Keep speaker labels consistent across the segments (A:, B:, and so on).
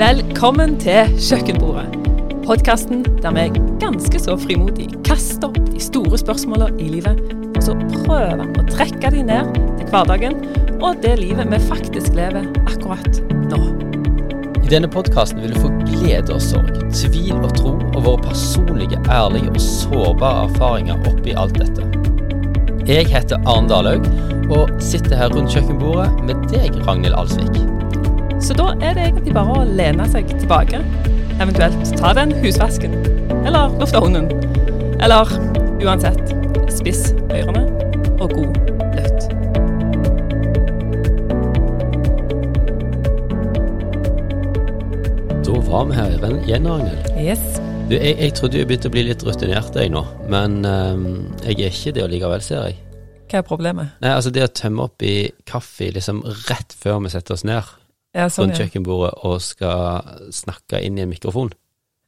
A: Velkommen til Kjøkkenbordet. Podkasten der vi ganske så frimodig kaster opp de store spørsmålene i livet, og så prøver å trekke de ned til hverdagen og det livet vi faktisk lever akkurat nå.
B: I denne podkasten vil du få glede og sorg, tvil og tro, og våre personlige, ærlige og sårbare erfaringer oppi alt dette. Jeg heter Arne Dalhaug, og sitter her rundt kjøkkenbordet med deg, Ragnhild Alsvik.
A: Så da er det egentlig bare å lene seg tilbake, eventuelt ta den husvasken, eller lufte hunden, eller uansett, spiss ørene og god lytt.
B: Da var vi her igjen, Ragnhild.
A: Yes.
B: Du, jeg, jeg trodde jeg begynte å bli litt rutinert jeg nå, men ehm, jeg er ikke det likevel, ser jeg.
A: Hva er problemet?
B: Nei, altså det å tømme opp i kaffe liksom rett før vi setter oss ned
A: Ja, sånn,
B: rundt kjøkkenbordet og skal snakke inn i en mikrofon,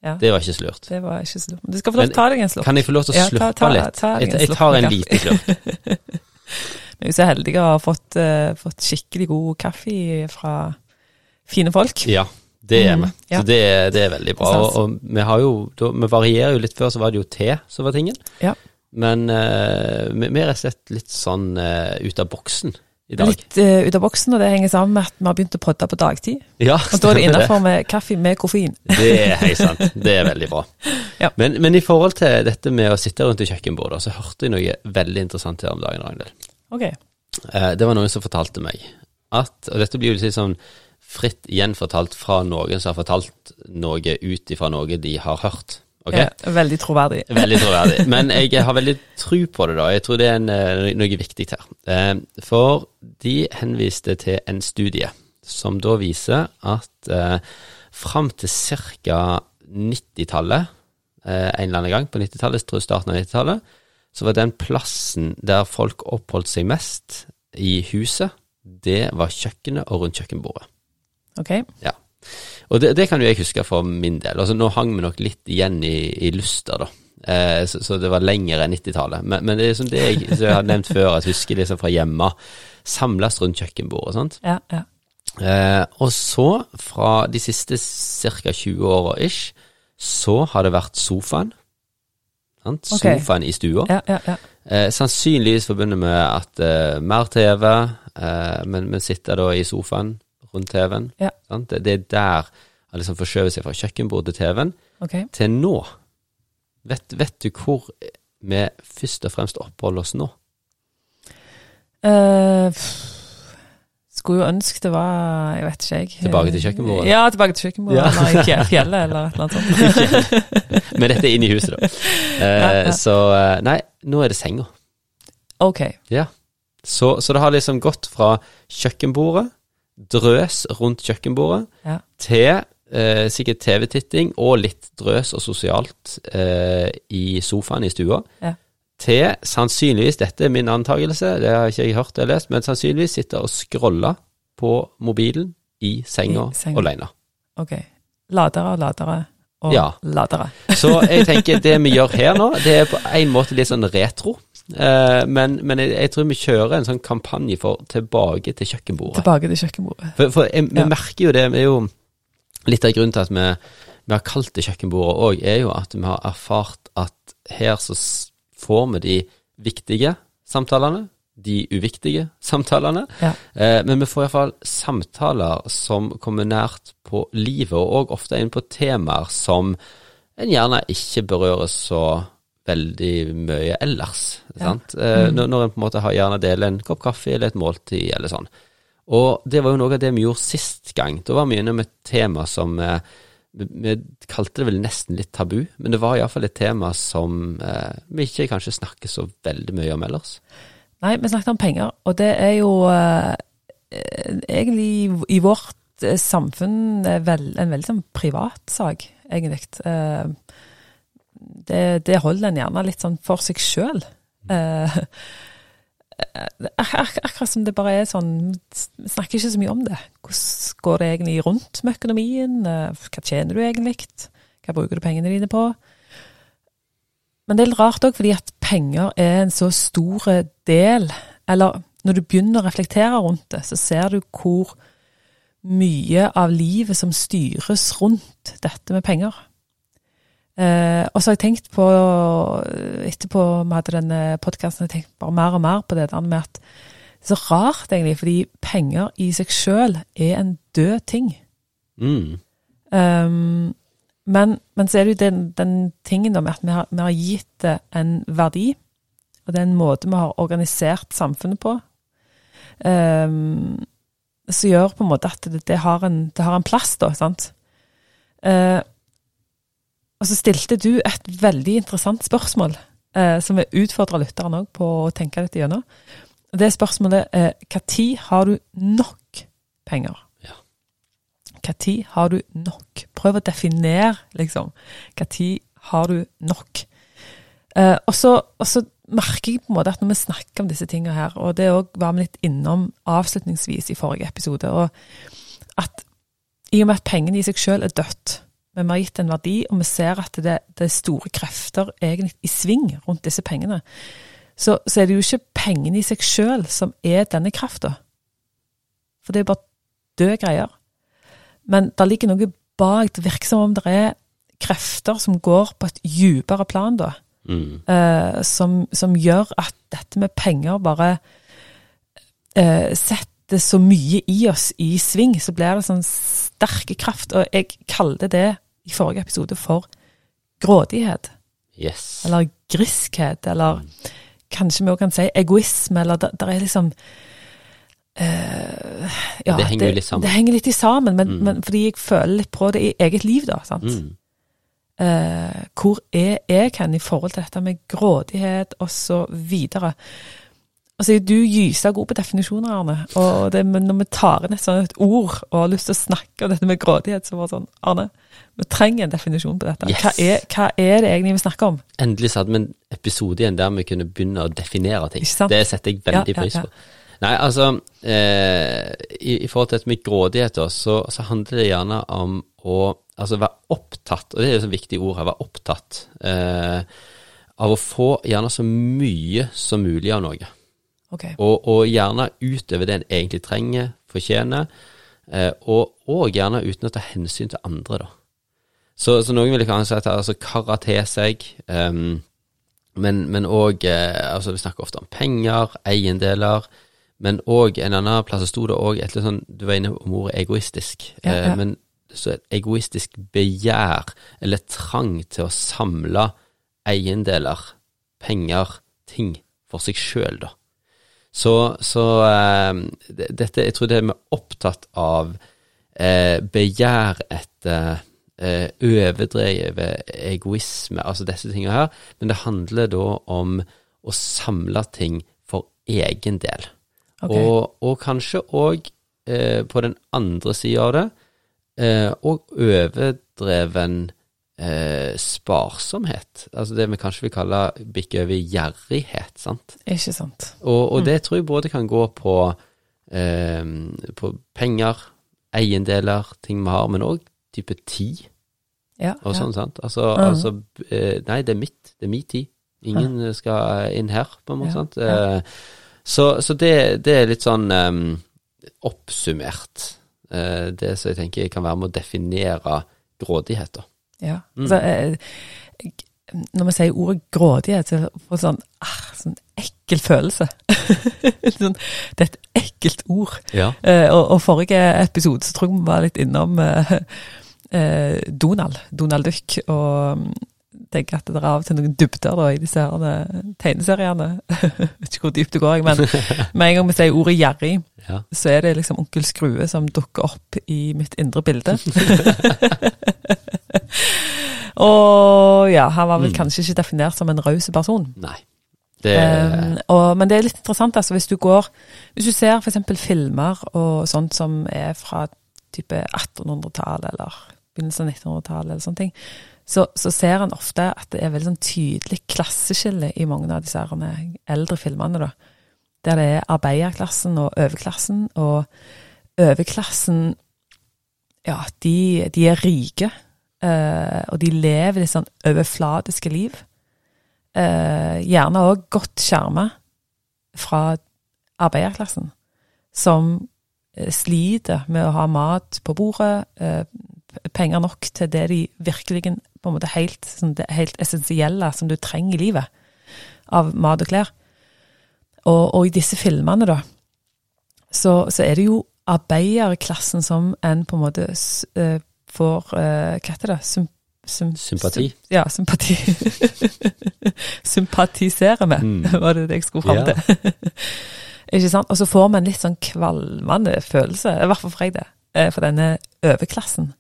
A: ja.
B: det var ikke så lurt.
A: Det var ikke så lurt. Du skal få lov til å ta deg en slurk.
B: Kan jeg få lov til å
A: Ja,
B: slurpe litt?
A: ta ta
B: jeg, jeg tar en liten slurk.
A: Vi er så heldige å ha fått, uh, fått skikkelig god kaffe fra fine folk.
B: Ja, det er vi.
A: Mm, ja.
B: Så det, det er veldig bra. Og, og vi har jo, da, vi varierer jo litt før, så var det jo te som var tingen.
A: Ja.
B: Men uh, vi vi er rett og slett litt sånn uh, ut av boksen i dag.
A: Litt uh, ut av boksen, og det henger sammen med at vi har begynt å podde på dagtid.
B: Ja,
A: Og da er det innafor med kaffe med koffein.
B: Det er helt sant. Det er veldig bra.
A: Ja.
B: Men, men i forhold til dette med å sitte rundt i kjøkkenbordet, så hørte jeg noe veldig interessant her om dagen, Ragnhild.
A: Ok.
B: Uh, det var noen som fortalte meg at, og dette blir jo litt sånn fritt gjenfortalt fra noen som har fortalt noe ut ifra noe de har hørt. Ok?
A: Ja, veldig troverdig.
B: Veldig troverdig. Men jeg har veldig tro på det, da. Jeg tror det er en, eh, noe viktig her. Eh, For de henviste til en studie som da viser at eh, fram til ca. 90-tallet, eh, en eller annen gang på 90-tallet, tror jeg starten av 90-tallet, så var den plassen der folk oppholdt seg mest i huset, det var kjøkkenet og rundt kjøkkenbordet.
A: Ok.
B: Ja. Og det, det kan jo jeg huske for min del. Altså Nå hang vi nok litt igjen i, i Luster, da. Eh, så, så det var lenger enn 90-tallet. Men, men det er som det jeg, jeg har nevnt før, at jeg husker liksom fra hjemme. Samles rundt kjøkkenbordet. sant?
A: Ja, ja.
B: Eh, og så, fra de siste ca. 20 åra ish, så har det vært sofaen. Sant?
A: Okay.
B: Sofaen i stua.
A: ja, ja, ja.
B: Eh, sannsynligvis forbundet med at eh, mer TV, eh, men, men sitter da i sofaen rundt TV-en.
A: Ja.
B: Sant? Det, det er der han liksom forskjøver seg fra kjøkkenbord til TV-en
A: Okay.
B: til nå. Vet, vet du hvor vi først og fremst oppholder oss nå?
A: Uh, skulle jo ønske det var Jeg vet ikke, jeg.
B: Tilbake til kjøkkenbordet?
A: Ja, tilbake til kjøkkenbordet.
B: Ja.
A: Eller i fjellet, eller et eller annet sånt.
B: Men dette er inne i huset, da. Uh,
A: Ja, ja.
B: Så eh, nei, nå er det senga.
A: Ok.
B: Ja. Så, så det har liksom gått fra kjøkkenbordet, drøs rundt kjøkkenbordet,
A: Ja.
B: til eh, sikkert TV-titting og litt drøs og sosialt eh, i sofaen i stua.
A: Ja.
B: Til sannsynligvis, dette er min antakelse, det har ikke jeg hørt eller lest, men sannsynligvis sitte og scrolle på mobilen i senga
A: I senga.
B: alene.
A: Ok. Ladere og ladere og
B: Ja.
A: ladere.
B: Så jeg tenker det vi gjør her nå, det er på en måte litt sånn retro. Eh, men men jeg, jeg tror vi kjører en sånn kampanje for tilbake til kjøkkenbordet.
A: Tilbake til kjøkkenbordet.
B: For, for jeg, vi
A: Ja.
B: merker jo det, vi er jo litt av grunnen til at vi, vi har kalt det kjøkkenbordet òg, er jo at vi har erfart at her så får vi de viktige samtalene, de uviktige samtalene,
A: Ja.
B: eh, men vi får iallfall samtaler som kommer nært på livet, og ofte inn på temaer som en gjerne ikke berører så veldig mye ellers.
A: Ja.
B: Sant? Eh, når, når en på en måte har gjerne deler en kopp kaffe eller et måltid eller sånn. Og det var jo noe av det vi gjorde sist gang. Da var vi innom et tema som eh, vi, vi kalte det vel nesten litt tabu, men det var iallfall et tema som eh, vi ikke kanskje snakker så veldig mye om ellers.
A: Nei, vi snakket om penger, og det er jo eh, egentlig i- vårt eh, samfunn en veldig sånn privatsak, egentlig. Eh, det, det holder en gjerne litt sånn for seg sjøl. Eh, ak akkurat som det bare er sånn Vi snakker ikke så mye om det. Hvordan går det egentlig rundt med økonomien? Eh, Hva tjener du egentlig? Hva bruker du pengene dine på? Men det er litt rart òg, fordi at penger er en så stor del Eller når du begynner å reflektere rundt det, så ser du hvor mye av livet som styres rundt dette med penger. Eh, og så har jeg tenkt på, etterpå vi hadde denne podkasten, tenkt bare mer og mer på det der med at det er så rart, egentlig, fordi penger i seg sjøl er en død ting.
B: Mm.
A: Um, men, men, så er det jo den, den tingen med at vi har, vi har, gitt det en verdi, og det er en måte vi har organisert samfunnet på, um, som gjør på en måte at det, det, har, en, det har, en, plass, da. sant? Uh, og så stilte du et veldig interessant spørsmål, eh, som jeg utfordrer lytteren òg på å tenke litt gjennom. Det spørsmålet er når har du nok penger?
B: Ja.
A: Når har du nok? Prøv å definere, liksom. Når har du nok? Eh, og, så, og, så, merker jeg på en måte at når vi snakker om disse tingene her, og det òg var vi litt innom avslutningsvis i forrige episode, og at i og med at pengene i seg sjøl er dødt, men vi har gitt en verdi, og vi ser at det, det er store krefter egentlig i sving rundt disse pengene, så, så er det jo ikke pengene i seg sjøl som er denne krafta. For det er jo bare døde greier. Men det ligger noe bak. Det virker som om det er krefter som går på et dypere plan, da.
B: Mm.
A: Eh, som, som, gjør at dette med penger bare eh, setter så mye i oss i sving. Så blir det sånn sterke kraft. Og jeg kaller det i forrige episode for grådighet.
B: Yes.
A: Eller griskhet, eller mm kanskje vi òg kan si egoisme, eller det, er liksom uh, ja,
B: Det henger jo litt sammen.
A: Det henger litt sammen, men, mm. men, fordi jeg føler litt på det i eget liv, da. sant?
B: Mm.
A: Uh, hvor er jeg hen i forhold til dette med grådighet, og så videre. Altså, du gyser god på definisjoner, Arne. Og det, når vi tar inn et sånt ord og har lyst til å snakke om dette med grådighet, så var det sånn Arne, vi trenger en definisjon på dette.
B: Yes.
A: Hva, er, hva, er, det egentlig vi snakker om?
B: Endelig så hadde vi en episode igjen der vi kunne begynne å definere ting. Det setter jeg veldig ja, pris på. Ja, ja. Nei, altså eh, i, i, forhold til dette med grådighet, så, så, handler det gjerne om å altså være opptatt, og det er jo et viktig ord her, være opptatt eh, av å få gjerne så mye som mulig av noe.
A: Okay.
B: Og, og, gjerne utover det en egentlig trenger, fortjener, eh, og, og, gjerne uten å ta hensyn til andre, da. Så, så noen vil kanskje si altså karre til seg, um, men òg eh, altså Vi snakker ofte om penger, eiendeler, men òg en annen plass sto det òg et litt sånn Du var inne om ordet egoistisk,
A: ja, ja.
B: Eh, men så et egoistisk begjær, eller trang til å samle eiendeler, penger, ting for seg sjøl, da. Så, så eh, dette, jeg tror det vi er opptatt av uh, begjær etter uh, overdrevet egoisme, altså disse tingene her. Men det handler da om å samle ting for egen del.
A: Okay.
B: Og, og, kanskje òg på den andre sida av det, og overdreven eh, sparsomhet. Altså det vi kanskje vil kalle bikke over gjerrighet, sant.
A: Ikke sant.
B: Og, og mm. det tror jeg både kan gå på, eh, på penger, eiendeler, ting vi har, men òg type tid.
A: Ja,
B: og sånn,
A: ja.
B: sant. Altså, -huh. altså, Nei, det er mitt. Det er min tid. Ingen -huh. skal inn her, på en måte. Ja, sant? Ja. Eh, så, så det, det, er litt sånn um, oppsummert, uh, det som jeg tenker kan være med å definere grådighet, da.
A: Ja. Mm. Altså, eh, når vi sier ordet grådighet, så får jeg sånn, ah, sånn ekkel følelse. sånn, det er et ekkelt ord.
B: Ja.
A: Eh, og, og, forrige episode så tror jeg vi var litt innom eh, eh Donald, Donald Duck, og mm, tenker at det er av og til noen dybder da, i disse her tegneseriene. Vet ikke hvor dypt det går, men med en gang vi sier ordet gjerrig,
B: ja.
A: så er det liksom onkel Skrue som dukker opp i mitt indre bilde. og ja, han var vel mm. kanskje ikke definert som en raus person.
B: Nei. Det...
A: Um, og, men det er litt interessant, altså, hvis du går Hvis du ser f.eks. filmer og sånt som er fra type 1800-tallet eller begynnelsen av 1900-tallet eller sånne ting, så, så, ser en ofte at det er veldig sånn tydelig klasseskille i mange av disse eldre filmene. da. Der det er arbeiderklassen og overklassen, og overklassen ja, de, de er rike. Uh, og de lever litt sånn overfladiske liv. Uh, gjerne òg godt skjerma fra arbeiderklassen, som eh, sliter med å ha mat på bordet, eh, penger nok til det de virkelig på en måte helt, sånn det helt essensielle som du trenger i livet, av mat og klær. Og, og i disse filmene, da, så, så er det jo arbeiderklassen som en på en måte eh, får uh, Hva heter det? Sym, sym,
B: Sympati.
A: Sym, ja, sympati. Sympatiserer med,
B: Mm.
A: var det det jeg skulle fram
B: Ja.
A: til. Ikke sant? Og så får man litt sånn kvalmende følelse, i hvert fall for jeg det, eh, for denne overklassen.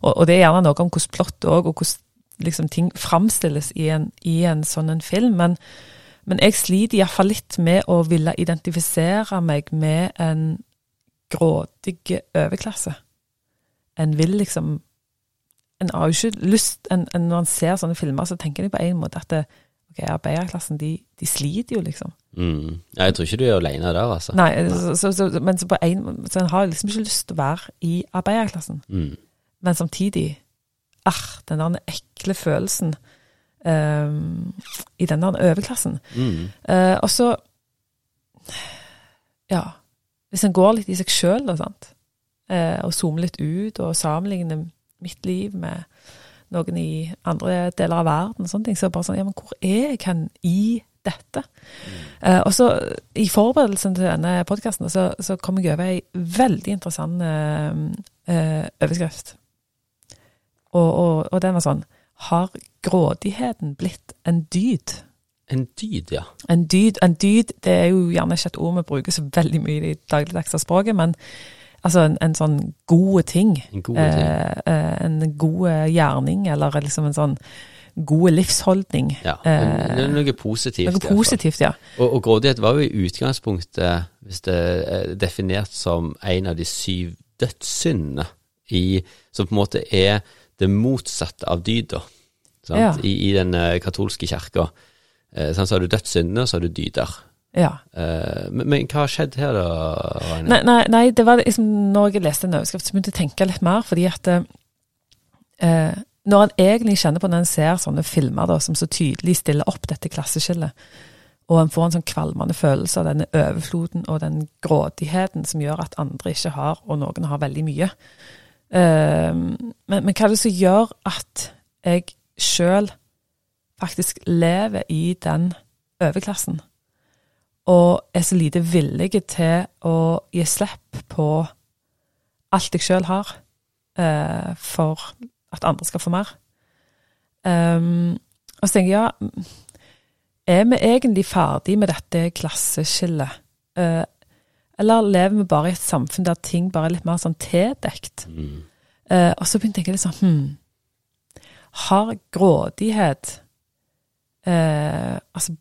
A: Og, og det er gjerne noe om hvordan plott og hvordan liksom, ting framstilles i en, i en sånn en film. Men, men jeg sliter iallfall litt med å ville identifisere meg med en grådig overklasse. En vil liksom En har jo ikke lyst en, en, Når en ser sånne filmer, så tenker de på en måte at det, ok, arbeiderklassen, de, de sliter jo, liksom.
B: Mm. Ja, jeg tror ikke du er alene der, altså.
A: Nei, så, så, så, men så på en, så en har liksom ikke lyst til å være i arbeiderklassen.
B: Mm.
A: Men samtidig ah, den der ekle følelsen um, i den der overklassen.
B: Mm.
A: Uh, og så Ja. Hvis en går litt i seg sjøl, da, sant. Eh, og zoomer litt ut og sammenligner mitt liv med noen i andre deler av verden, og sånne ting, så er det bare sånn Ja, men hvor er jeg hen i dette? Eh, og så, i forberedelsen til denne podkasten, så, så kom jeg over ei veldig interessant uh, uh, overskrift. Og, og, og den var sånn Har grådigheten blitt en dyd?
B: En dyd, ja.
A: En dyd, en dyd, det er jo gjerne ikke et ord vi bruker så veldig mye i det dagligdagse språket, men altså en, en sånn gode ting.
B: En god.
A: Eh, eh, gjerning, eller liksom en sånn gode livsholdning.
B: Ja,
A: eh,
B: noe positivt.
A: Noe positivt, ja.
B: Og, og grådighet var jo i utgangspunktet, hvis det er definert som en av de syv dødssyndene, i- som på en måte er det motsatte av dyder. sant?
A: Ja.
B: I, I den eh, katolske kirka. Eh, så har du dødssyndene, og så har du dyder.
A: ja.
B: Eh, men, men hva har skjedd her, da, Rainer?
A: Nei, nei, nei, det var liksom når jeg leste en overskrift, så begynte jeg å tenke litt mer, fordi at eh, Når en egentlig kjenner på når en ser sånne filmer da, som så tydelig stiller opp dette klasseskillet, og en får en sånn kvalmende følelse av denne overfloden og den grådigheten som gjør at andre ikke har, og noen har veldig mye. Eh, men, men hva er det som gjør at jeg sjøl faktisk lever i den overklassen? og er så lite villig til å gi slipp på alt jeg sjøl har, uh, for at andre skal få mer. Um, og så tenker jeg, ja, er vi egentlig ferdig med dette klasseskillet? Eh, eller lever vi bare i et samfunn der ting bare er litt mer sånn tildekt?
B: Mm.
A: Eh, og så begynte jeg å tenke litt sånn hm, Har grådighet eh, Altså,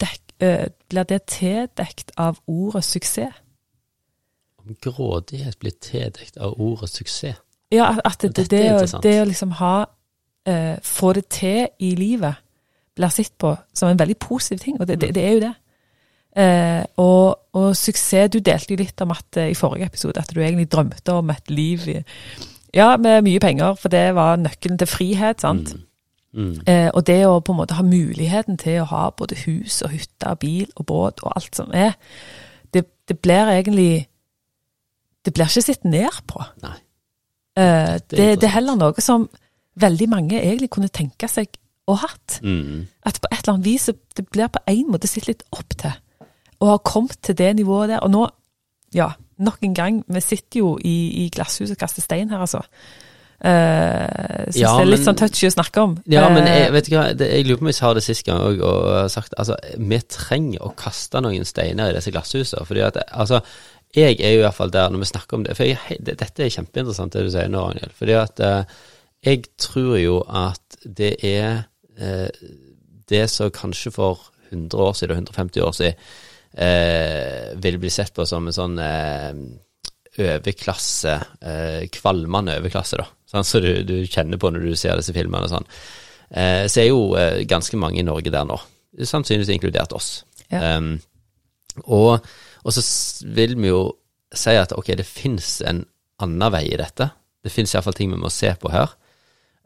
A: dek, eh, blir det tildekt av ordet suksess?
B: Om grådighet blir tildekt av ordet suksess.
A: Ja, at- det, det,
B: er
A: det, å, det å liksom ha eh, Få det til i livet blir sett på som en veldig positiv ting, og det, det, det er jo det. Eh, og, og suksess Du delte litt om at eh, i forrige episode at du egentlig drømte om et liv i, ja, med mye penger, for det var nøkkelen til frihet, sant?
B: Mm.
A: Eh, og det å på en måte ha muligheten til å ha både hus og hytte og bil og båt og alt som er, det, det blir egentlig Det blir ikke sett ned på.
B: Nei.
A: Eh,
B: det,
A: det, det er heller noe som veldig mange egentlig kunne tenke seg å hatt.
B: Mm.
A: At på et eller annet vis det blir på en måte sett litt opp til. Og har kommet til det nivået der. Og nå, ja, nok en gang, vi sitter jo i, i glasshuset og kaster stein her, altså. Uh, Syns
B: Ja,
A: det er litt
B: men-
A: sånn touchy å snakke om.
B: Ja, men
A: Eh,
B: jeg, vet du hva, det, jeg lurer på om jeg sa det sist gang òg, og har sagt altså, vi trenger å kaste noen steiner i disse glasshusene. fordi at, altså, jeg er jo i hvert fall der når vi snakker om det. For jeg, det, dette er kjempeinteressant det du sier nå, Ragnhild. Fordi at uh, jeg tror jo at det er uh, det som kanskje for 100 år siden, og 150 år siden, eh, vil bli sett på som en sånn eh, overklasse, eh, kvalmende overklasse, da. Sånn som du, du kjenner på når du ser disse filmene og sånn. Eh, så er jo eh, ganske mange i Norge der nå. Sannsynligvis inkludert oss.
A: Ja.
B: Um, og, og så vil vi jo si at ok, det fins en annen vei i dette. Det fins iallfall ting vi må se på her.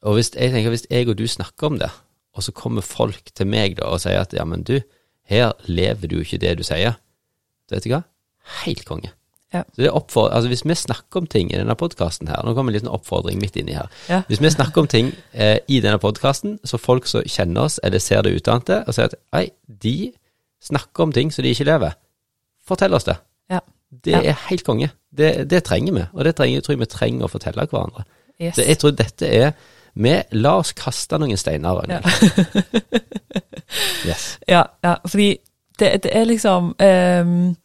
B: Og hvis jeg tenker, hvis jeg og du snakker om det, og så kommer folk til meg da og sier at ja, men du, her lever du jo ikke det du sier. Vet du hva? Helt konge.
A: Ja.
B: Så det er altså Hvis vi snakker om ting i denne podkasten her Nå kommer en liten oppfordring midt inni her.
A: Ja.
B: Hvis vi snakker om ting eh, i denne podkasten, så folk som kjenner oss eller ser det utdannede, og sier at ei, de snakker om ting som de ikke lever, fortell oss det.
A: Ja.
B: Det er helt konge. Det, det trenger vi, og det trenger, tror jeg vi trenger å fortelle hverandre.
A: Yes.
B: Så jeg tror dette er vi, La oss kaste noen steiner.
A: Ja.
B: Ragnhild. yes.
A: Ja, ja fordi det, det er liksom um,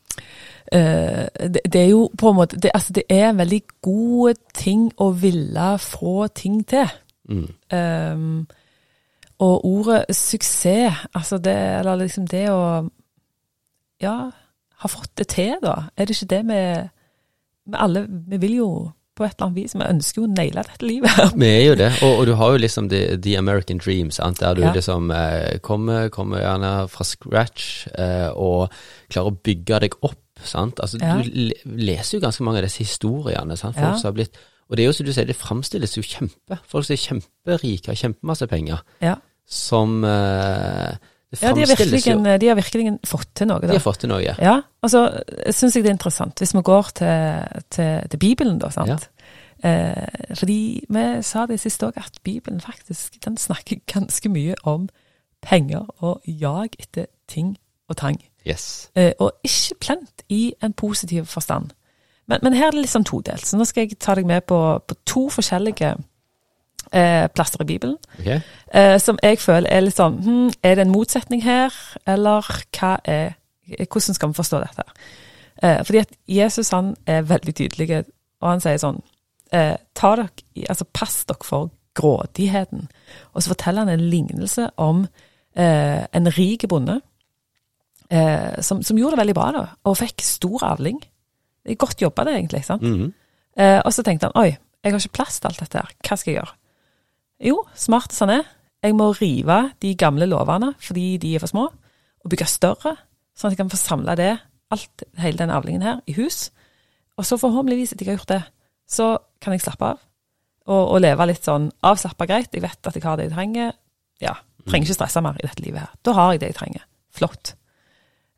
A: Uh, det, det er jo på en måte det, Altså, det er en veldig god ting å ville få ting til.
B: Mm.
A: Um, og ordet suksess, altså det Eller liksom det å Ja, ha fått det til, da. Er det ikke det vi Vi alle Vi vil jo på et eller annet vis Vi ønsker jo å naile dette livet.
B: Vi er jo det, og, og du har jo liksom the, the American Dream, sant? der du
A: Ja.
B: liksom eh, kommer, kommer gjerne fra scratch eh, og klarer å bygge deg opp. sant? Altså
A: Ja.
B: Du leser jo ganske mange av disse historiene. sant? Folk
A: Ja.
B: som har blitt, Og det er jo som du sier, det framstilles jo kjempe. Folk som er kjemperike, har kjempemasse penger,
A: Ja,
B: som eh,
A: ja de, har virkelig, de har virkelig fått til noe.
B: De har fått til noe.
A: Ja, ja altså syns jeg det er interessant, hvis vi går til, til, til Bibelen, da, sant. Eh, fordi vi sa det sist òg, at Bibelen faktisk den snakker ganske mye om penger og jag etter ting og tang.
B: Yes.
A: Eh, og ikke plent i en positiv forstand. Men, men her er det litt sånn todelt, så nå skal jeg ta deg med på, på to forskjellige eh, plasser i Bibelen.
B: Okay.
A: Eh, som jeg føler er litt sånn hm, Er det en motsetning her, eller hva er Hvordan skal vi forstå dette? Eh, fordi at Jesus han er veldig tydelig, og han sier sånn eh, ta dere, altså Pass dere for grådigheten. Og så forteller han en lignelse om eh, en rik bonde eh, som, som gjorde det veldig bra, da, og fikk stor avling. Godt jobba, det, egentlig. sant?
B: Mhm.
A: Eh, og så tenkte han oi, jeg har ikke plass til alt dette her, hva skal jeg gjøre? Jo, smart som han er, jeg må rive de gamle låvene fordi de er for små, og bygge større, sånn at jeg kan få samla det, alt, hele den avlingen her, i hus. Og så forhåpentligvis, etter jeg har gjort det, så kan jeg slappe av, og, og leve litt sånn avslappa greit. Jeg vet at jeg har det jeg trenger. Ja, trenger ikke stresse mer i dette livet her. Da har jeg det jeg trenger. Flott.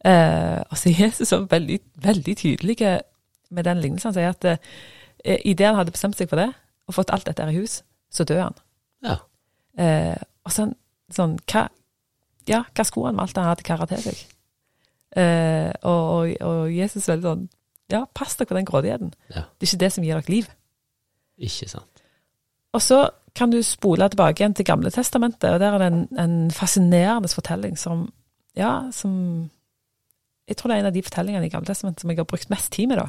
A: Eh, er Jesus så veldig, veldig tydelig med den lignelsen. Han sier at eh, idet han hadde bestemt seg for det, og fått alt dette her i hus, så dør han.
B: Ja.
A: Eh, og sånn, sånn hva, ja, hva skulle han alt han hadde til seg? Eh, og, og, og Jesus veldig sånn Ja, pass dere på den grådigheten.
B: Ja.
A: Det er ikke det som gir dere liv.
B: Ikke sant.
A: Og så kan du spole tilbake igjen til Gamle testamentet, og der er det en, en fascinerende fortelling som Ja, som Jeg tror det er en av de fortellingene i Gamle testamentet som jeg har brukt mest tid med, da.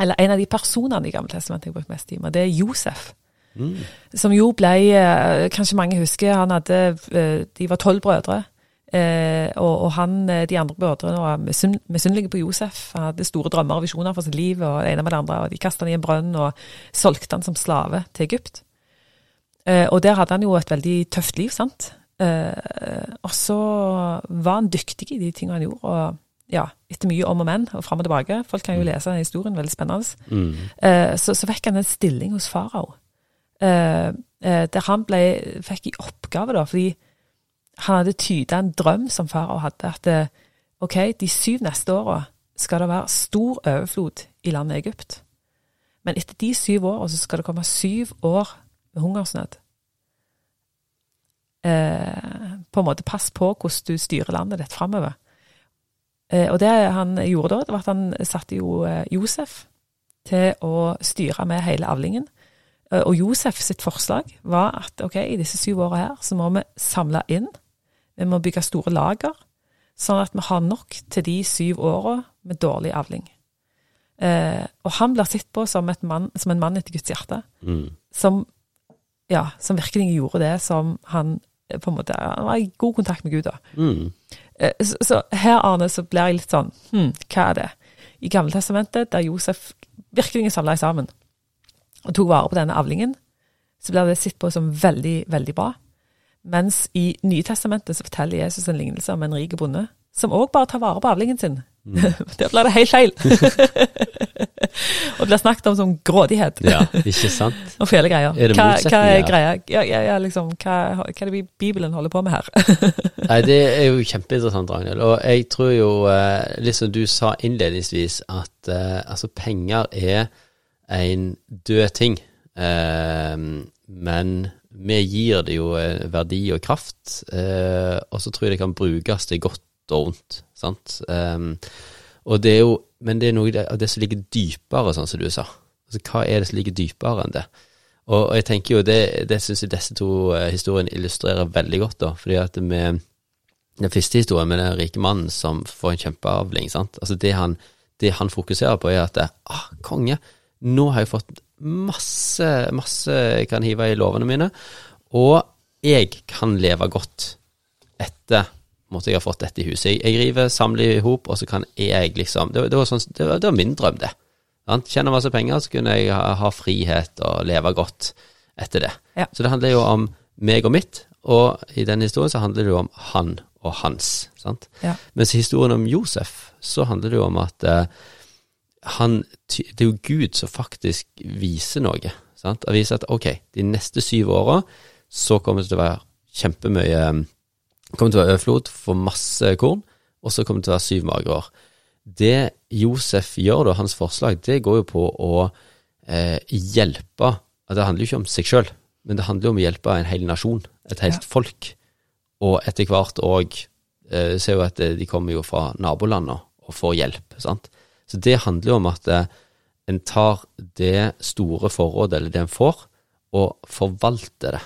A: Eller en av de personene i Gamle testamentet jeg har brukt mest tid med. Det er Josef.
B: Mm.
A: Som jo ble, eh, kanskje mange husker, han hadde eh, De var tolv brødre. Eh, og, og han, de andre brødrene var misunn- misunnelige på Josef. Han hadde store drømmer og visjoner for sitt liv, og det ene med det andre. Og de kastet han i en brønn og solgte han som slave til Egypt. Eh, og der hadde han jo et veldig tøft liv, sant. Eh, og så var han dyktig i de tingene han gjorde. og ja, etter mye om og men, og fram og tilbake. Folk kan jo lese den historien, veldig spennende.
B: Mm.
A: Eh, så, så fikk han en stilling hos farao. Eh, eh, der han ble, fikk i oppgave, da, fordi han hadde tyda en drøm som farao hadde, at eh, ok, de syv neste åra skal det være stor overflod i landet Egypt. Men etter de syv åra så skal det komme syv år med hungersnød. Eh, på en måte pass på hvordan du styrer landet ditt framover. Eh, og det han gjorde da, det var at han satte jo eh, Josef til å styre med hele avlingen. Eh, og Josef sitt forslag var at ok, i disse syv åra her så må vi samle inn, vi må bygge store lager, sånn at vi har nok til de syv åra med dårlig avling. Eh, og han blir sett på som, et mann, som en mann etter Guds hjerte,
B: Mm.
A: som, ja, som virkelig gjorde det som han eh, på en måte, Han var i god kontakt med Gud. da.
B: Mm.
A: Eh, Så, så her, Arne, så blir jeg litt sånn hm, Hva er det? I Gamle Testamentet, der Josef virkelig samla sammen og tok vare på denne avlingen, så blir det sett på som veldig, veldig bra. Mens i Nytestamentet så forteller Jesus en lignelse om en rik bonde som òg bare tar vare på avlingen sin. Der blir det helt feil. og blir snakket om som grådighet
B: Ja, ikke sant?
A: og fæle greier.
B: Er det
A: hva, hva er greia? Ja, ja, ja, liksom, hva, hva er det Bibelen holder på med her?
B: Nei, det er jo kjempeinteressant, Ragnhild. Og jeg tror jo, liksom litt som du sa innledningsvis, at eh, altså penger er en død ting. Eh, men vi gir det jo eh, verdi og kraft, eh, og så tror jeg det kan brukes til godt og vondt. sant? Og det er jo, men det er noe av det som ligger dypere, sånn som du sa. Altså, hva er det som ligger dypere enn det? Og, jeg tenker jo det, det syns jeg disse to historiene illustrerer veldig godt, da. Fordi at med den første historien med den rike mannen som får en kjempeavling, sant. Altså det han, det han fokuserer på, er at ah, konge, nå har jeg fått masse, masse jeg kan hive i lovene mine, og jeg kan leve godt etter måtte jeg ha fått dette i huset. Jeg, jeg river, samler i hop, og så kan jeg liksom Det, var- det, var, sånn, det, var, det var min drøm, det. Sant? Tjene masse penger, så kunne jeg ha, ha frihet og leve godt etter det.
A: Ja.
B: Så det handler jo om meg og mitt, og i denne historien så handler det jo om han og hans. sant?
A: Ja.
B: Mens i historien om Josef, så handler det jo om at eh, han, det er jo Gud som faktisk viser noe. Sant? Han viser at ok, de neste syv åra så kommer det til å være kjempemye kommer til å være overflod, få masse korn, og så kommer det til å være syv magre år. Det Josef gjør, da, hans forslag, det går jo på å eh, hjelpe Det handler jo ikke om seg sjøl, men det handler jo om å hjelpe en hel nasjon, et helt
A: Ja.
B: folk. Og etter hvert òg eh, Ser jo at eh, de kommer jo fra nabolandene og får hjelp. sant? Så det handler jo om at eh, en tar det store forrådet, eller det en får, og forvalter det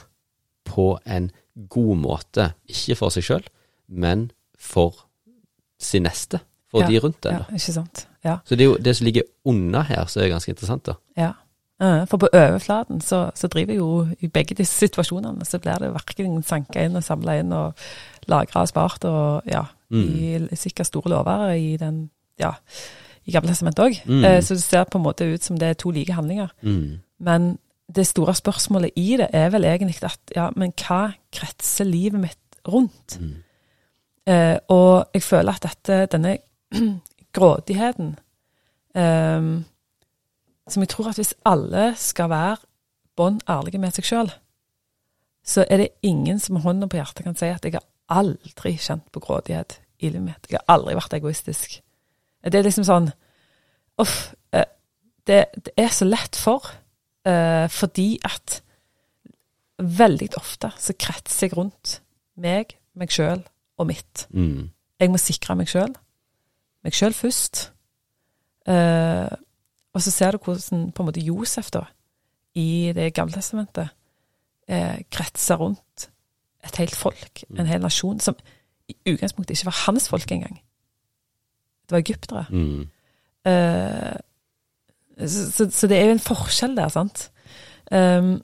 B: på en god måte. Ikke for seg sjøl, men for sin neste. For
A: Ja,
B: de rundt en.
A: Ja, ikke sant. Ja.
B: Så det er jo det som ligger unna her, som er ganske interessant. da.
A: ja. For på overflaten så, så driver jo i begge disse situasjonene, så blir det verken sanka inn og samla inn og lagra og spart og ja,
B: Mm.
A: i sikkert store lover i den ja, i Gamle testamentet òg.
B: Mm.
A: Så det ser på en måte ut som det er to like handlinger.
B: Mm.
A: Men det store spørsmålet i det er vel egentlig at ja, men hva kretser livet mitt rundt?
B: Mm.
A: Eh, og jeg føler at dette, denne grådigheten eh, Som jeg tror at hvis alle skal være bånn ærlige med seg sjøl, så er det ingen som med hånda på hjertet kan si at jeg har aldri kjent på grådighet i livet mitt. Jeg har aldri vært egoistisk. Det er liksom sånn Uff. eh, Det, det er så lett for, uh, fordi at veldig ofte så kretser jeg rundt meg, meg sjøl og mitt.
B: Mm.
A: Jeg må sikre meg sjøl. Meg sjøl først. Uh, og så ser du hvordan på en måte Josef da, i Det gamle testamentet uh, kretser rundt et helt folk, en hel nasjon, som i utgangspunktet ikke var hans folk engang. Det var egyptere.
B: Mm.
A: Uh, så, så, så det er jo en forskjell der, sant. Um,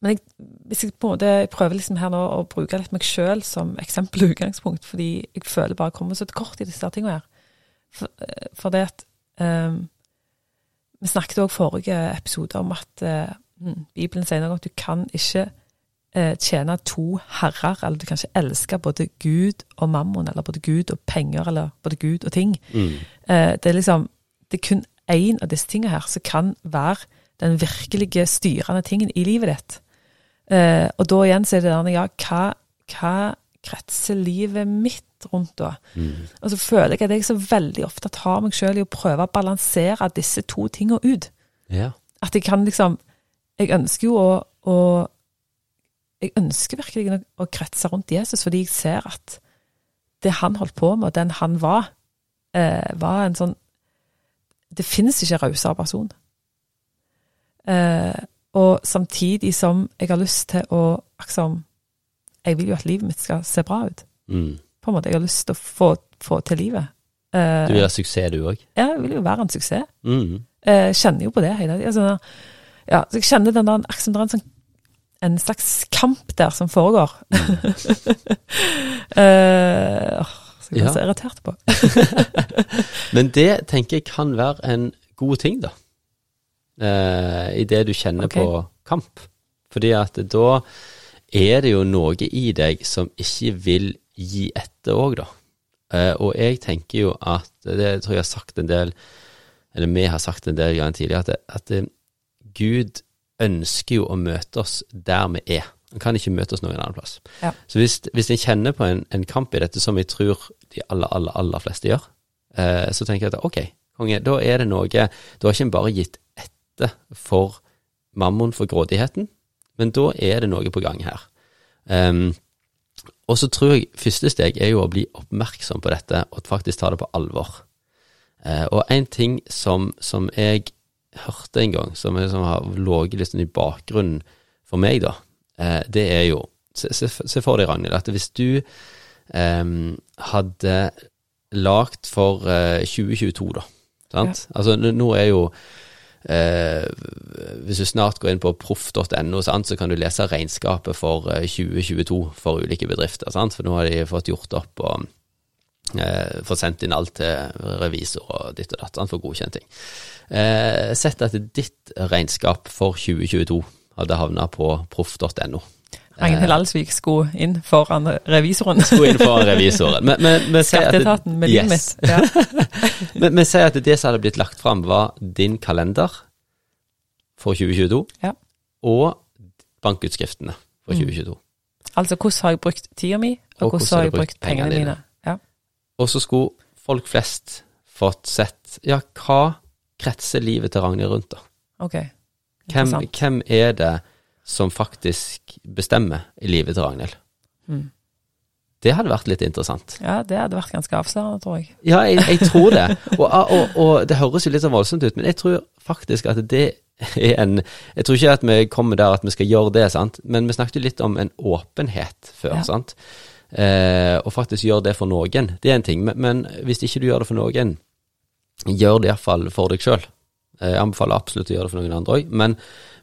A: men jeg, hvis jeg på en måte prøver liksom her nå å bruke litt meg sjøl som eksempel og utgangspunkt, fordi jeg føler bare jeg kommer så kort i disse tingene her. For, eh, for det at um, Vi snakket òg forrige episode om at mm, Bibelen sier noe om at du kan ikke tjene to herrer, eller du kan ikke elske både Gud og mammon, eller både Gud og penger, eller både Gud og ting.
B: Mm.
A: Eh, det er liksom Det er kun én av disse tingene her som kan være den virkelige styrende tingen i livet ditt. Eh, og da igjen så er det der ja, hva, hva kretser livet mitt rundt da?
B: Mm.
A: Og så føler jeg at jeg så veldig ofte tar meg sjøl i å prøve å balansere disse to tingene ut.
B: Ja.
A: At jeg kan liksom Jeg ønsker jo å, å Jeg ønsker virkelig å, kretse rundt Jesus, fordi jeg ser at det han holdt på med, og den han var, eh, var en sånn Det finnes ikke rausere person. Eh, og samtidig som jeg har lyst til å liksom, Jeg vil jo at livet mitt skal se bra ut.
B: Mm.
A: På en måte, Jeg har lyst til å få, få til livet. Eh,
B: Du vil ha suksess, du òg?
A: ja, jeg vil jo være en suksess.
B: Mm.
A: Kjenner jo på det hele tiden. Altså, ja, så jeg kjenner den der, liksom, der er en, sånn, en slags kamp der som foregår. Eh, åh, så jeg blir
B: Ja.
A: så irritert på.
B: Men det tenker jeg kan være en god ting, da. Uh, I det du kjenner
A: okay.
B: på kamp. Fordi at da er det jo noe i deg som ikke vil gi etter òg, da. Uh, og jeg tenker jo at Det tror jeg har sagt en del eller vi har sagt en del ganger tidligere, at, det, at det, Gud ønsker jo å møte oss der vi er. Han kan ikke møte oss noen annen plass.
A: Ja.
B: Så hvis, hvis en kjenner på en, en, kamp i dette, som jeg tror de aller, aller, aller fleste gjør, eh, så tenker jeg at ok, konge, da er det noe Da har ikke en bare gitt etter for mammon, for grådigheten, men da er det noe på gang her. Um, og så tror jeg første steg er jo å bli oppmerksom på dette, og faktisk ta det på alvor. Uh, og en ting som, som jeg hørte en gang, som, som har ligget litt sånn i bakgrunnen for meg, da, eh, det er jo Se, se, se for deg, Ragnhild, at hvis du eh, hadde lagd for eh, 2022, da, sant? Ja. Altså nå er jo Eh, hvis du snart går inn på proff.no, så kan du lese regnskapet for 2022 eh, for ulike bedrifter. Sant? For nå har de fått gjort opp og eh, fått sendt inn alt til revisor og ditt og datt for godkjenting. Eh, sett at ditt regnskap for 2022 hadde havna på proff.no.
A: Ragnhild Alsvik skulle inn foran revisoren.
B: Skulle inn foran revisoren. Men, men, men
A: Skatteetaten med livet yes. mitt. Ja.
B: men, men si at det som hadde blitt lagt fram, var din kalender for 2022
A: ja.
B: og bankutskriftene for 2022. Mm.
A: Altså hvordan har jeg brukt tida mi, og, og hvordan har jeg brukt pengene mine.
B: Og så skulle folk flest fått sett ja, hva kretser livet til Ragnhild rundt, da?
A: Okay.
B: Hvem, hvem er det som faktisk bestemmer i livet til Ragnhild. Mm. Det hadde vært litt interessant.
A: Ja, det hadde vært ganske avslørende, tror jeg.
B: Ja, jeg, jeg tror det. Og, og, og, det høres jo litt så voldsomt ut, men jeg tror faktisk at det er en Jeg tror ikke at vi kommer der at vi skal gjøre det, sant, men vi snakket jo litt om en åpenhet før, ja. sant. Eh, og faktisk gjøre det for noen, det er en ting. Men, men hvis ikke du gjør det for noen, gjør det iallfall for deg sjøl. Eh, jeg anbefaler absolutt å gjøre det for noen andre òg, men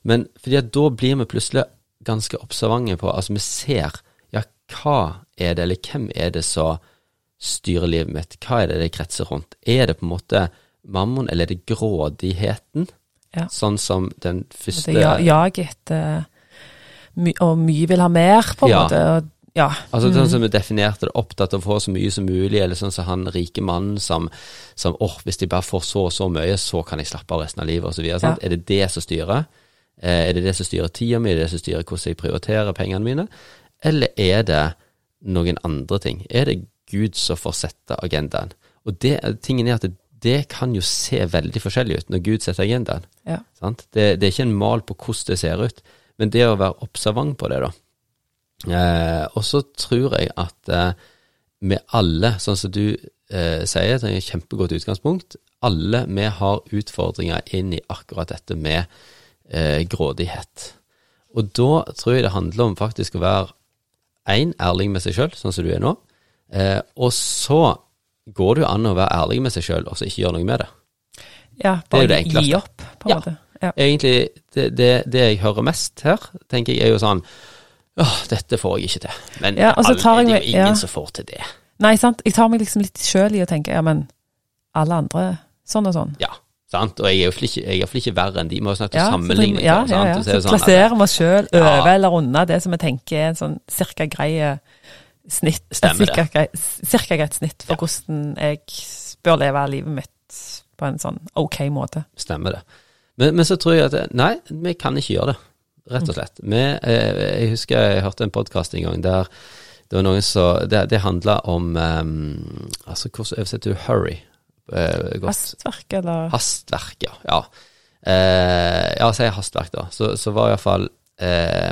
B: men fordi at da blir vi plutselig ganske observante på Altså, vi ser ja, hva er det, eller hvem er det som styrer livet mitt? Hva er det det kretser rundt? Er det på en måte mammon, eller er det grådigheten? Ja. Sånn som den første
A: Det er jag etter Og mye vil ha mer, på en ja. måte. Og, ja.
B: Altså sånn som vi definerte det, opptatt av å få så mye som mulig, eller sånn som han rike mannen som, som åh, hvis de bare får så og så mye, så kan jeg slappe av resten av livet, osv. Ja. Er det det som styrer? Eh, er det det som styrer tida mi, er det det som styrer hvordan jeg prioriterer pengene mine, eller er det noen andre ting? Er det Gud som får sette agendaen? Og det, tingen er at det, det kan jo se veldig forskjellig ut når Gud setter agendaen.
A: Ja.
B: Det, det, er ikke en mal på hvordan det ser ut, men det å være observant på det, da. Eh, og så tror jeg at eh, vi alle, sånn som du eh, sier, det er et kjempegodt utgangspunkt, alle vi har utfordringer inn i akkurat dette med eh, grådighet. Og da tror jeg det handler om faktisk å være én, ærlig med seg sjøl, sånn som du er nå. Eh, og så går det jo an å være ærlig med seg sjøl og så ikke gjøre noe med det.
A: Ja, bare gi opp, på en ja. måte.
B: Ja. Egentlig, det, det, det, jeg hører mest her, tenker jeg er jo sånn Åh, dette får jeg ikke til. Men ja, alle, det er jo ingen ja. som får til det.
A: Nei, sant. Jeg tar meg liksom litt sjøl i å tenke ja, men alle andre sånn og sånn.
B: Ja. Sant? Og jeg er jo ikke, ikke verre enn de. Vi har snakket om ja, sammenligning.
A: Ja, ja, ja. Så, så plasserer vi oss sjøl over eller unna det som vi tenker er en sånn cirka grei snitt.
B: Stemmer
A: det. Cirka greit snitt for hvordan jeg bør leve livet mitt på en sånn ok måte.
B: Stemmer det. Men, men så tror jeg at nei, vi kan ikke gjøre det, rett og slett. Vi, eh, jeg husker jeg hørte en podkast en gang der det var noen som Det, det handla om um, Altså, hvordan oversetter du 'hurry'?
A: eh. Hastverk, eller?
B: Hastverk, ja. Ja, eh, ja sier hastverk, da. Så, så var iallfall eh,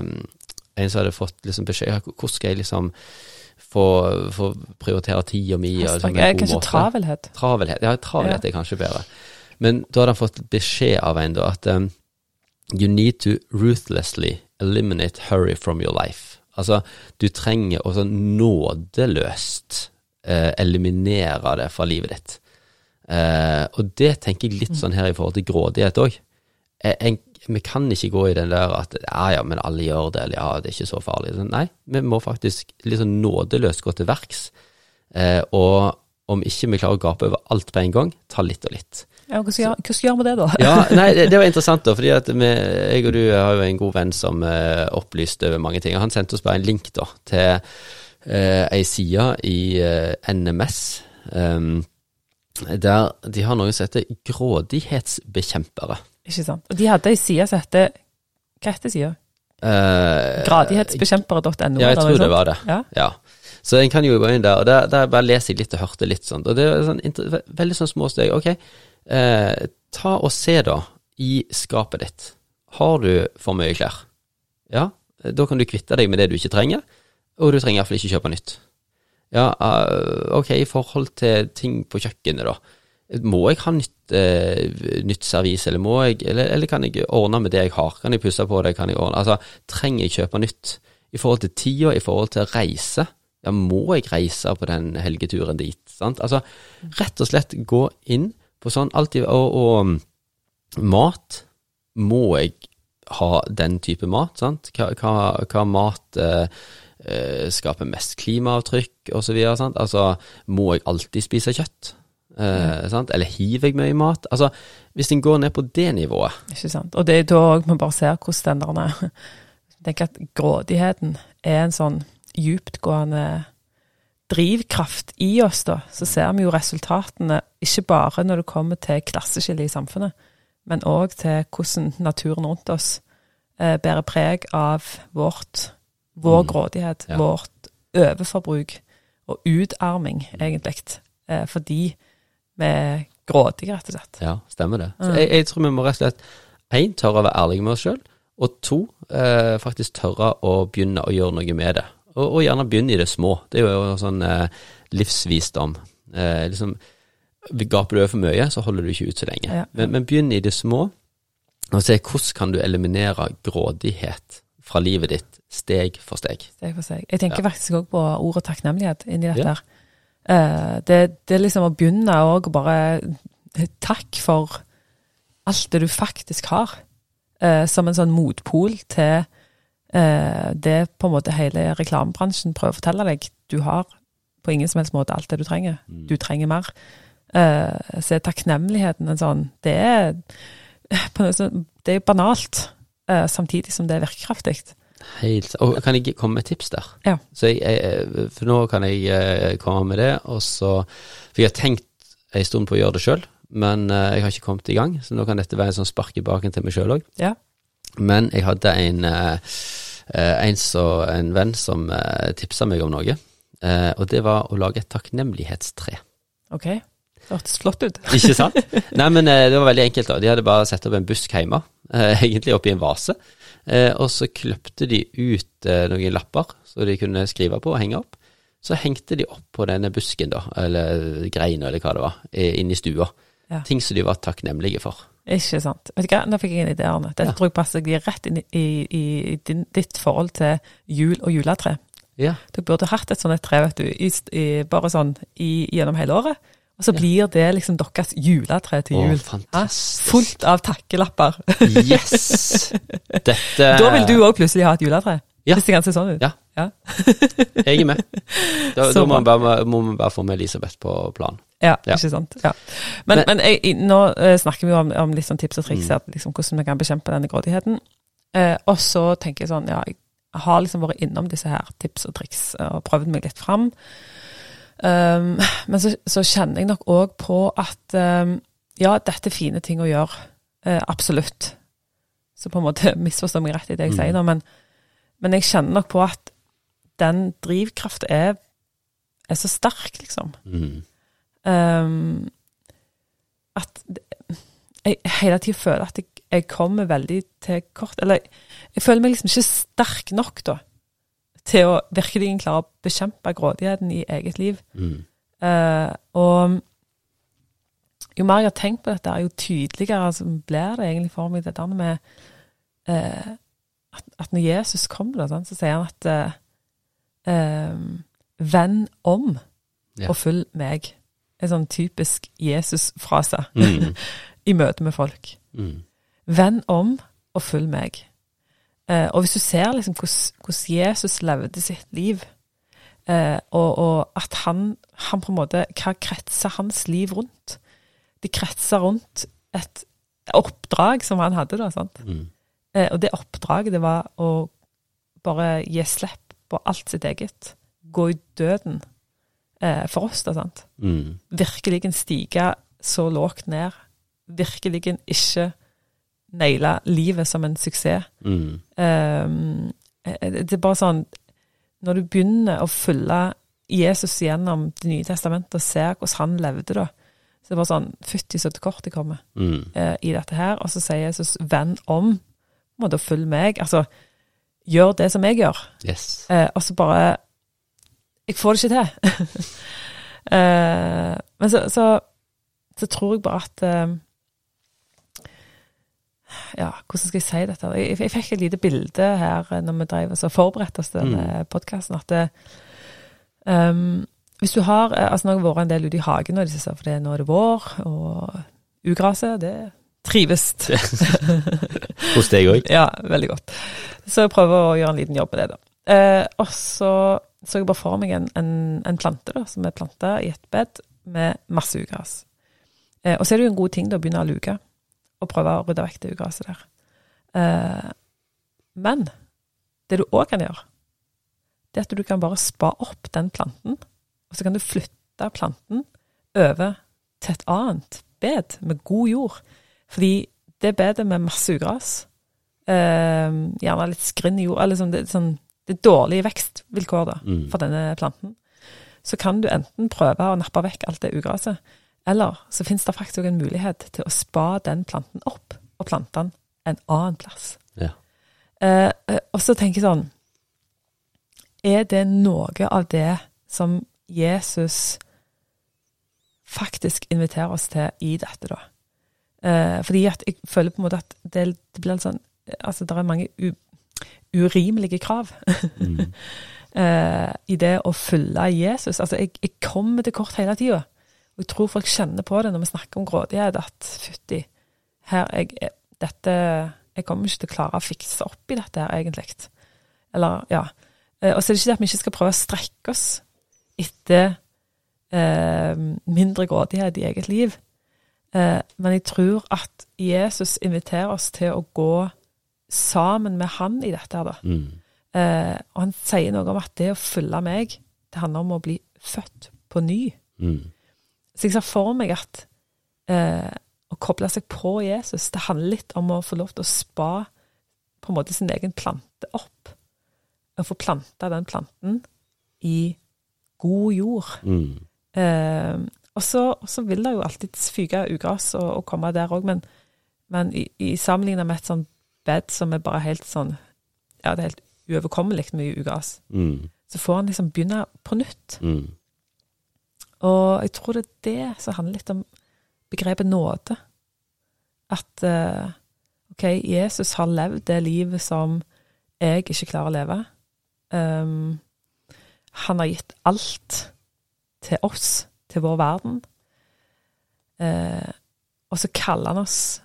B: en som hadde fått liksom beskjed Hvordan skal jeg liksom få, få prioritere tida mi?
A: Hastverk liksom, er kanskje måte. travelhet?
B: Travelhet, Ja, travelhet ja. er kanskje bedre. Men da hadde han fått beskjed av en da at um, you need to ruthlessly eliminate hurry from your life. Altså, du trenger å sånn nådeløst eh, eliminere det fra livet ditt. Eh, og det tenker jeg litt sånn her i forhold til grådighet òg. Vi kan ikke gå i den der at ja, ja, men alle gjør det, eller ja, det er ikke så farlig. Nei, vi må faktisk litt sånn nådeløst gå til verks. Eh, og om ikke vi klarer å gape over alt på en gang, ta litt og litt.
A: Ja, Hvordan gjør, vi det, da?
B: ja, nei, det, det, var interessant, da, fordi at vi, jeg og du har jo en god venn som uh, opplyste over mange ting. og Han sendte oss bare en link da, til uh, ei side i uh, NMS. Um, der de har noe som heter grådighetsbekjempere.
A: Ikke sant. Og de hadde ei side som heter Hva heter sida?
B: Uh,
A: Gradighetsbekjempere.no.
B: Ja, jeg tror det var det.
A: Ja.
B: Ja. Så en kan jo gå inn der, og der, der bare leser jeg litt og hørte litt sånn. Og det er sånn, veldig sånn små steg. Ok, eh, ta og se da i skapet ditt. Har du for mye klær? Ja, da kan du kvitte deg med det du ikke trenger, og du trenger iallfall ikke kjøpe nytt. Ja, eh, ok, i forhold til ting på kjøkkenet, da. Må jeg ha nytt, eh, nytt servis, eller eller, eller kan jeg ordne med det jeg har? Kan jeg pusse på det, kan jeg ordne Altså, trenger jeg kjøpe nytt? I forhold til tida, i forhold til reise, ja, må jeg reise på den helgeturen dit? Sant? Altså, rett og slett gå inn på sånn alltid, og, og um, mat, må jeg ha den type mat, sant? Hva, hva, hva mat eh, eh, skaper mest klimaavtrykk, sant? Altså, må jeg alltid spise kjøtt? Eh, sant? Eller hiver jeg mye mat? Altså, hvis en går ned på det nivået,
A: Ikke sant. Og det er da man bare ser hvordan den der tenker at grådigheten er en sånn djuptgående drivkraft i oss, da. Så ser vi jo resultatene ikke bare når det kommer til klasseskillet i samfunnet, men òg til hvordan naturen rundt oss eh, bærer preg av vårt, vår
B: Mm.
A: grådighet,
B: Ja.
A: vårt overforbruk og utarming, egentlig. Eh, fordi vi er grådige, rett og slett.
B: Ja, stemmer det.
A: Mm.
B: jeg, jeg tror vi må rett og slett én tørre å være ærlige med oss sjøl, og to eh, faktisk tørre å begynne å gjøre noe med det. Og, og gjerne begynne i det små. Det er jo sånn eh, livsvisdom. Eh, liksom, Gaper du over for mye, så holder du ikke ut så lenge.
A: Ja.
B: Men, men begynn i det små, og se hvordan kan du eliminere grådighet fra livet ditt steg for steg.
A: Steg for steg. Jeg tenker
B: Ja.
A: faktisk òg på ordet takknemlighet inni dette.
B: Ja.
A: Eh, det, det er liksom å begynne òg å bare Takk for alt det du faktisk har. Eh, som en sånn motpol til eh, det på en måte hele reklamebransjen prøver å fortelle deg. Du har på ingen som helst måte alt det du trenger.
B: Mm.
A: Du trenger mer. Eh, så er takknemligheten en sånn Det er det er banalt, eh, samtidig som det er virkekraftig.
B: Helt, og kan jeg komme med et tips der?
A: Ja.
B: Så jeg, for nå kan jeg komme med det, og så For jeg har tenkt en stund på å gjøre det sjøl, men jeg har ikke kommet i gang, så nå kan dette være en sånn spark i baken til meg sjøl òg.
A: Ja.
B: Men jeg hadde en, eh, en, så, en venn som uh, tipsa meg om noe, eh, og det var å lage et takknemlighetstre.
A: OK. Det hørtes flott ut.
B: Ikke sant? Nei, men eh, det var veldig enkelt. da. De hadde bare satt opp en busk hjemme, eh, egentlig oppi en vase. Eh, og så kløpte de ut eh, noen lapper så de kunne skrive på og henge opp. Så hengte de opp på denne busken, da, eller greina, eller hva det var, eh, inne i stua.
A: Ja.
B: Ting som de var takknemlige for.
A: Ikke sant. Vet du hva, nå fikk jeg en idé, Arne. Dette
B: Ja.
A: tror jeg passer deg rett inn i, i, i din, ditt forhold til jul og juletre.
B: Ja.
A: Du burde hatt et sånt et tre, vet du, i, bare sånn i, gjennom hele året. Og så blir det liksom deres juletre til
B: Å,
A: jul.
B: fantastisk.
A: Fullt av takkelapper.
B: Yes! Dette
A: Da vil du òg plutselig ha et juletre.
B: Ja.
A: Hvis det kan se sånn ut.
B: Ja.
A: Ja.
B: Jeg er med. Da, da må, vi bare, må vi bare få med Elisabeth på planen.
A: Ja,
B: Ja.
A: ikke sant. Ja. Men,
B: Men-
A: men jeg, nå eh, snakker vi jo om, om litt sånn tips og triks
B: Mm.
A: liksom, hvordan vi kan bekjempe denne grådigheten. Eh, og så tenker jeg sånn, ja, jeg har liksom vært innom disse her tips og triks eh, og prøvd meg litt fram. Um, men så, så kjenner jeg nok òg på at um, ja, dette er fine ting å gjøre. Eh, absolutt. Så på en måte misforstå meg rett i det jeg
B: Mm.
A: sier nå, men, men jeg kjenner nok på at den drivkraften er, er så sterk, liksom.
B: Mm.
A: Um, at jeg hele tida føler at jeg, jeg kommer veldig til kort. Eller jeg føler meg liksom ikke sterk nok da, til å virkelig klare å bekjempe grådigheten i eget liv.
B: Mm.
A: Uh, og jo mer jeg har tenkt på dette, jo tydeligere altså, blir det egentlig for meg det der med uh, at, at når Jesus kommer, da, så sier han at uh, eh, Venn om
B: Ja.
A: og følg meg. En sånn typisk Jesus-frase
B: Mm.
A: i møte med folk.
B: Mm.
A: Venn om og følg meg. Eh, og hvis du ser liksom hvordan, hvordan Jesus levde sitt liv, eh, og, og at han, han på en måte Hva kretser hans liv rundt? Det kretser rundt et oppdrag som han hadde, da. sant?
B: Mm.
A: Eh, og det oppdraget, det var å bare gi slipp på alt sitt eget. Gå i døden eh, for oss, da, sant.
B: Mm.
A: Virkelig stige så lågt ned. Virkelig ikke naile livet som en suksess.
B: Mm.
A: Um, det er bare sånn Når du begynner å følge Jesus gjennom Det nye testamentet og ser hvordan han levde, da, så det er bare sånn Fytti så til kort jeg kommer
B: Mm.
A: eh, i dette her. Og så sier Jesus 'venn om', må du følge meg. Altså, gjør det som jeg gjør.
B: Yes.
A: Eh, og så bare Jeg får det ikke til. eh, men så, så, så tror jeg bare at eh, Ja, hvordan skal jeg si dette? Jeg, jeg fikk et lite bilde her eh, når vi drev og så forberedte oss til denne podkasten, at det, ehm, hvis du har Altså, nå har jeg vært en del ute i hagen og det for det, nå er det vår, og ugraset, det trives.
B: Hos deg òg?
A: Ja, veldig godt. Så jeg prøver å gjøre en liten jobb med det, da. Eh, og så så jeg bare for meg en, en, en plante da, som er planta i et bed med masse ugras. Eh, og så er det jo en god ting da, å begynne å luke, og prøve å rydde vekk det ugraset der. Eh, men det du òg kan gjøre, det er at du kan bare spa opp den planten, og så kan du flytte planten over til et annet bed med god jord. Fordi det bedet med masse ugras, eh, gjerne litt skrinn i jord, eller sånn, det, sånn, det er dårlige vekstvilkår da,
B: Mm.
A: for denne planten, så kan du enten prøve å nappe vekk alt det ugraset, eller så finnes det faktisk en mulighet til å spa den planten opp, og plante den en annen plass.
B: Ja.
A: Eh, eh, og så tenker jeg sånn Er det noe av det som Jesus faktisk inviterer oss til i dette, da? Eh, fordi jeg føler på en måte at det, det blir litt sånn Altså, det er mange urimelige krav
B: Mm.
A: uh, i det å følge Jesus. Altså, jeg, jeg kommer til kort hele tida. Og jeg tror folk kjenner på det når vi snakker om grådighet, at fytti, her jeg, jeg- dette Jeg kommer ikke til å klare å fikse opp i dette her, egentlig. Eller, ja. Eh, og så er det ikke det at vi ikke skal prøve å strekke oss etter eh, mindre grådighet i eget liv. Eh, men jeg tror at Jesus inviterer oss til å gå sammen med han i dette her, da.
B: Mm.
A: Eh, og han sier noe om at det å følge meg, det handler om å bli født på ny.
B: Mm.
A: Så jeg ser for meg at eh, å koble seg på Jesus, det handler litt om å få lov til å spa på en måte sin egen plante opp. Å få planta den planten i god jord.
B: Mm.
A: Eh, og så vil det jo alltid fyke ugras og, og komme der òg, men, men i, i sammenlignet med et sånt bed som er bare helt sånn Ja, det er helt uoverkommelig mye ugras,
B: Mm.
A: så får han liksom begynne på nytt.
B: Mm.
A: Og jeg tror det er det som handler litt om begrepet nåde. At eh, OK, Jesus har levd det livet som jeg ikke klarer å leve. Um, han har gitt alt til oss, til vår verden. Eh, og så kaller han oss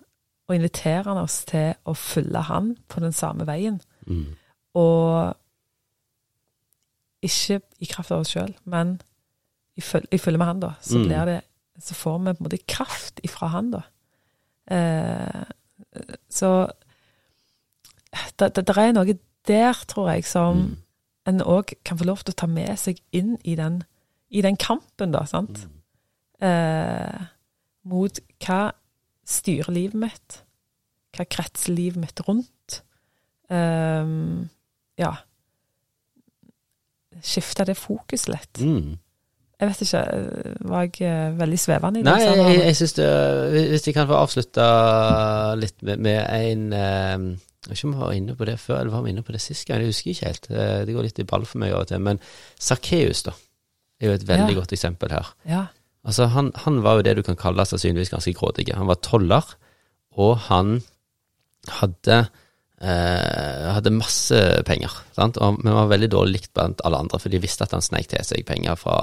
A: og inviterer han oss til å følge han på den samme veien.
B: Mm.
A: Og ikke i kraft av oss sjøl, men i følge, med han, da. Så
B: Mm.
A: blir det Så får vi på en måte kraft ifra han, da. Eh, så det, det, det er noe der, tror jeg, som
B: Mm.
A: en òg kan få lov til å ta med seg inn i den, i den kampen, da, sant? Eh, mot hva styrer livet mitt? Hva kretser livet mitt rundt? Um, ja. Skifte det fokuset litt.
B: Mm.
A: Jeg vet ikke, eh, var jeg eh, veldig svevende i det?
B: Nei,
A: sa
B: jeg, jeg synes det Hvis jeg kan få avslutte litt med, med en eh, Jeg vet ikke om vi var inne på det før, eller var vi inne på det sist gang? Jeg husker ikke helt. Det går litt i ball for meg av og til. Men Sakkeus, da, er jo et veldig
A: Ja.
B: godt eksempel her.
A: Ja.
B: Altså, han, han var jo det du kan kalle sannsynligvis ganske grådig. Han var toller, og han hadde eh, hadde masse penger, sant? Og, men var veldig dårlig likt blant alle andre, for de visste at han sneik til seg penger fra,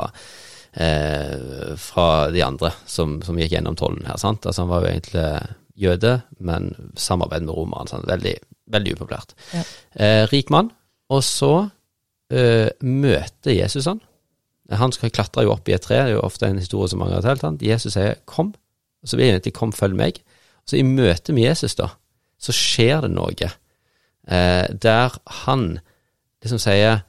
B: eh, fra de andre som, som gikk gjennom tollen her. sant? Altså Han var jo egentlig jøde, men samarbeid med romerne. Veldig, veldig upopulært.
A: Ja.
B: Eh, rik mann. Og så eh, møter Jesus han. Han skal klatre jo opp i et tre, det er jo ofte en historie som mange har talt. han. Jesus sier 'kom', og så vil det egentlig 'kom, følg meg'. Så i møte med Jesus, da, så skjer det noe eh, der han liksom sier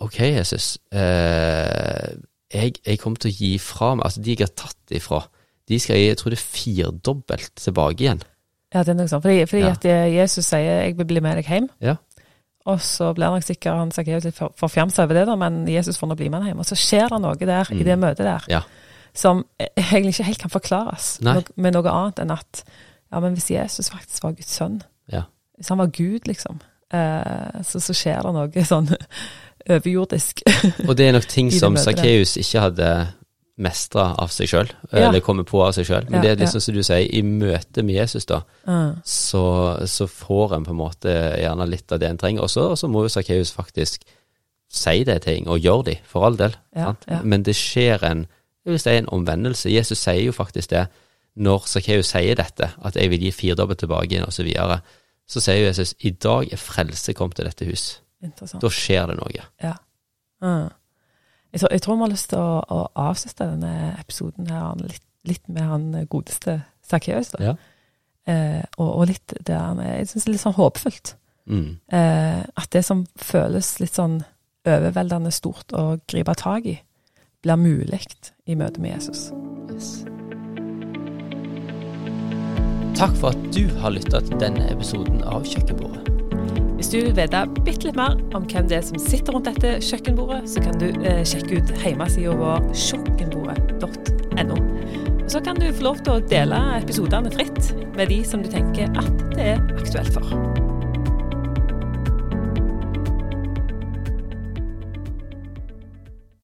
B: 'Ok, Jesus, eh, jeg, jeg kommer til å gi fra meg Altså, de jeg har tatt ifra, de skal jeg, jeg tror det er firdobbelt tilbake igjen.
A: Ja, det er noe sånt. Fordi, fordi
B: Ja.
A: at eh, Jesus sier 'jeg vil bli med deg hjem',
B: Ja.
A: Og så blir nok sikkert han Sakkeus litt for- forfjamsa over det, da, men Jesus får nå bli med han hjem. Og så skjer det noe der, i det møtet der,
B: Ja.
A: som egentlig ikke helt kan forklares
B: Nei.
A: med noe annet enn at ja, men hvis Jesus faktisk var Guds sønn,
B: Ja.
A: hvis han var Gud, liksom, eh, så, så skjer det noe sånn overjordisk.
B: Og det er nok ting som. Sakkeus ikke hadde mestra av seg sjøl,
A: Ja.
B: eller komme på av seg sjøl. Men
A: Ja,
B: det er liksom
A: ja.
B: som du sier, i møte med Jesus, da,
A: Mm.
B: så, så får en på en måte gjerne litt av det en trenger. Og så må jo Sakkeus faktisk si det ting, og gjøre de, for all del. Men det skjer en jeg vil si en omvendelse. Jesus sier jo faktisk det når Sakkeus sier dette, at jeg vil gi firedobbelt tilbake osv. Så, videre, så sier Jesus i dag er frelse kommet til dette hus. Da skjer det noe.
A: Ja. Mm. Jeg, tror, jeg tror vi har lyst til å, å avslutte denne episoden her litt, litt med han godeste Sakkeus.
B: Ja.
A: Eh, og, og litt det han er Jeg syns det er litt sånn håpefullt.
B: Mm.
A: Eh, at det som føles litt sånn overveldende stort å gripe tak i, blir mulig i møte med Jesus.
B: Yes. Takk for at du har lytta til denne episoden av Kjøkkenbordet.
A: Hvis du vil vite bitte litt mer om hvem det er som sitter rundt dette kjøkkenbordet, så kan du eh, sjekke ut hjemmesida vår kjøkkenbordet.no. Så kan du få lov til å dele episodene fritt med de som du tenker at det er aktuelt for.